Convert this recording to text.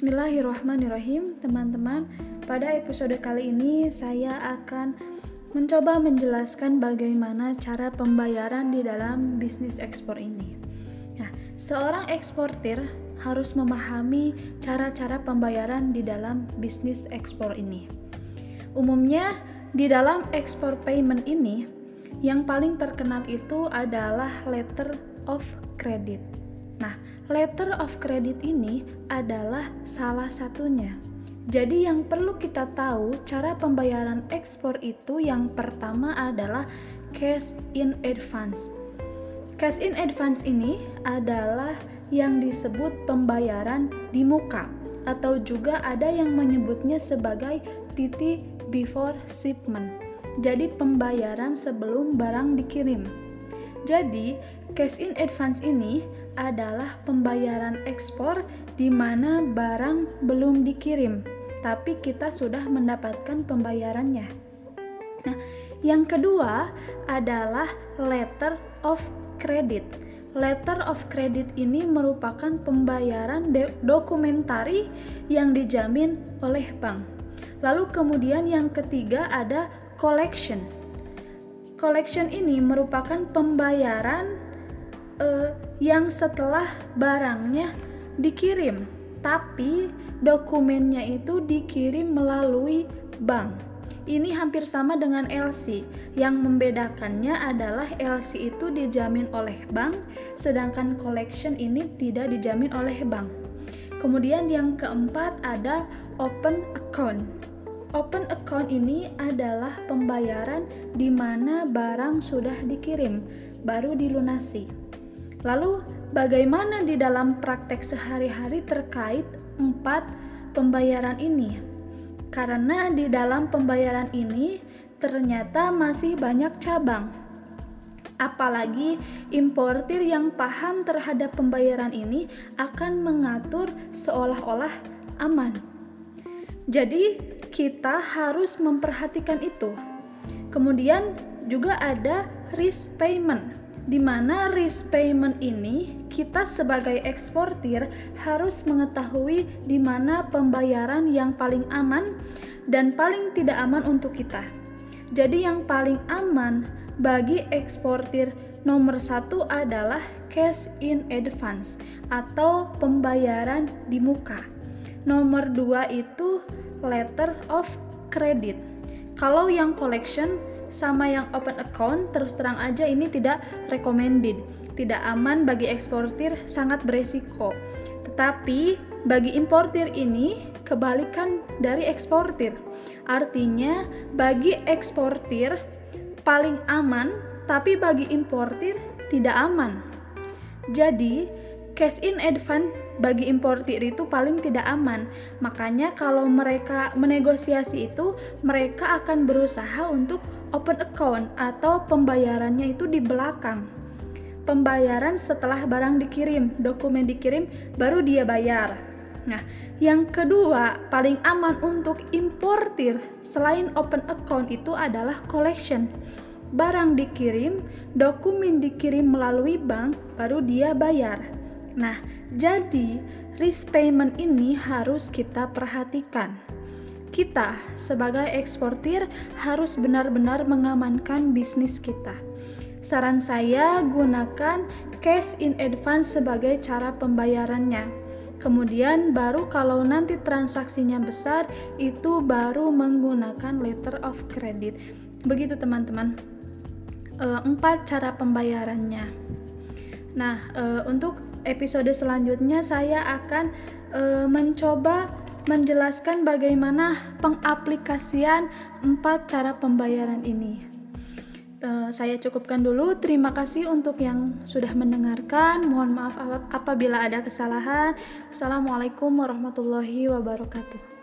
Bismillahirrahmanirrahim, teman-teman. Pada episode kali ini saya akan mencoba menjelaskan bagaimana cara pembayaran di dalam bisnis ekspor ini. Nah, seorang eksportir harus memahami cara-cara pembayaran di dalam bisnis ekspor ini. Umumnya di dalam ekspor payment ini yang paling terkenal itu adalah letter of credit. Nah, letter of credit ini adalah salah satunya. Jadi yang perlu kita tahu cara pembayaran ekspor itu yang pertama adalah cash in advance. Cash in advance ini adalah yang disebut pembayaran di muka atau juga ada yang menyebutnya sebagai TT before shipment. Jadi pembayaran sebelum barang dikirim. Jadi, cash in advance ini adalah pembayaran ekspor di mana barang belum dikirim, tapi kita sudah mendapatkan pembayarannya. Nah, yang kedua adalah letter of credit. Letter of credit ini merupakan pembayaran dokumentari yang dijamin oleh bank. Lalu kemudian yang ketiga ada collection collection ini merupakan pembayaran uh, yang setelah barangnya dikirim, tapi dokumennya itu dikirim melalui bank. Ini hampir sama dengan LC. Yang membedakannya adalah LC itu dijamin oleh bank, sedangkan collection ini tidak dijamin oleh bank. Kemudian yang keempat ada open account. Open account ini adalah pembayaran di mana barang sudah dikirim, baru dilunasi. Lalu, bagaimana di dalam praktek sehari-hari terkait empat pembayaran ini? Karena di dalam pembayaran ini ternyata masih banyak cabang. Apalagi importir yang paham terhadap pembayaran ini akan mengatur seolah-olah aman. Jadi, kita harus memperhatikan itu. Kemudian juga ada risk payment, di mana risk payment ini kita sebagai eksportir harus mengetahui di mana pembayaran yang paling aman dan paling tidak aman untuk kita. Jadi yang paling aman bagi eksportir nomor satu adalah cash in advance atau pembayaran di muka. Nomor dua itu letter of credit. Kalau yang collection sama yang open account terus terang aja ini tidak recommended. Tidak aman bagi eksportir, sangat beresiko. Tetapi bagi importir ini kebalikan dari eksportir. Artinya bagi eksportir paling aman, tapi bagi importir tidak aman. Jadi, cash in advance bagi importir itu paling tidak aman. Makanya kalau mereka menegosiasi itu, mereka akan berusaha untuk open account atau pembayarannya itu di belakang. Pembayaran setelah barang dikirim, dokumen dikirim, baru dia bayar. Nah, yang kedua paling aman untuk importir selain open account itu adalah collection. Barang dikirim, dokumen dikirim melalui bank, baru dia bayar. Nah, jadi risk payment ini harus kita perhatikan. Kita sebagai eksportir harus benar-benar mengamankan bisnis kita. Saran saya gunakan cash in advance sebagai cara pembayarannya. Kemudian baru kalau nanti transaksinya besar itu baru menggunakan letter of credit. Begitu teman-teman. E, empat cara pembayarannya. Nah, e, untuk episode selanjutnya saya akan e, mencoba menjelaskan bagaimana pengaplikasian empat cara pembayaran ini. E, saya cukupkan dulu. Terima kasih untuk yang sudah mendengarkan. Mohon maaf apabila ada kesalahan. Assalamualaikum warahmatullahi wabarakatuh.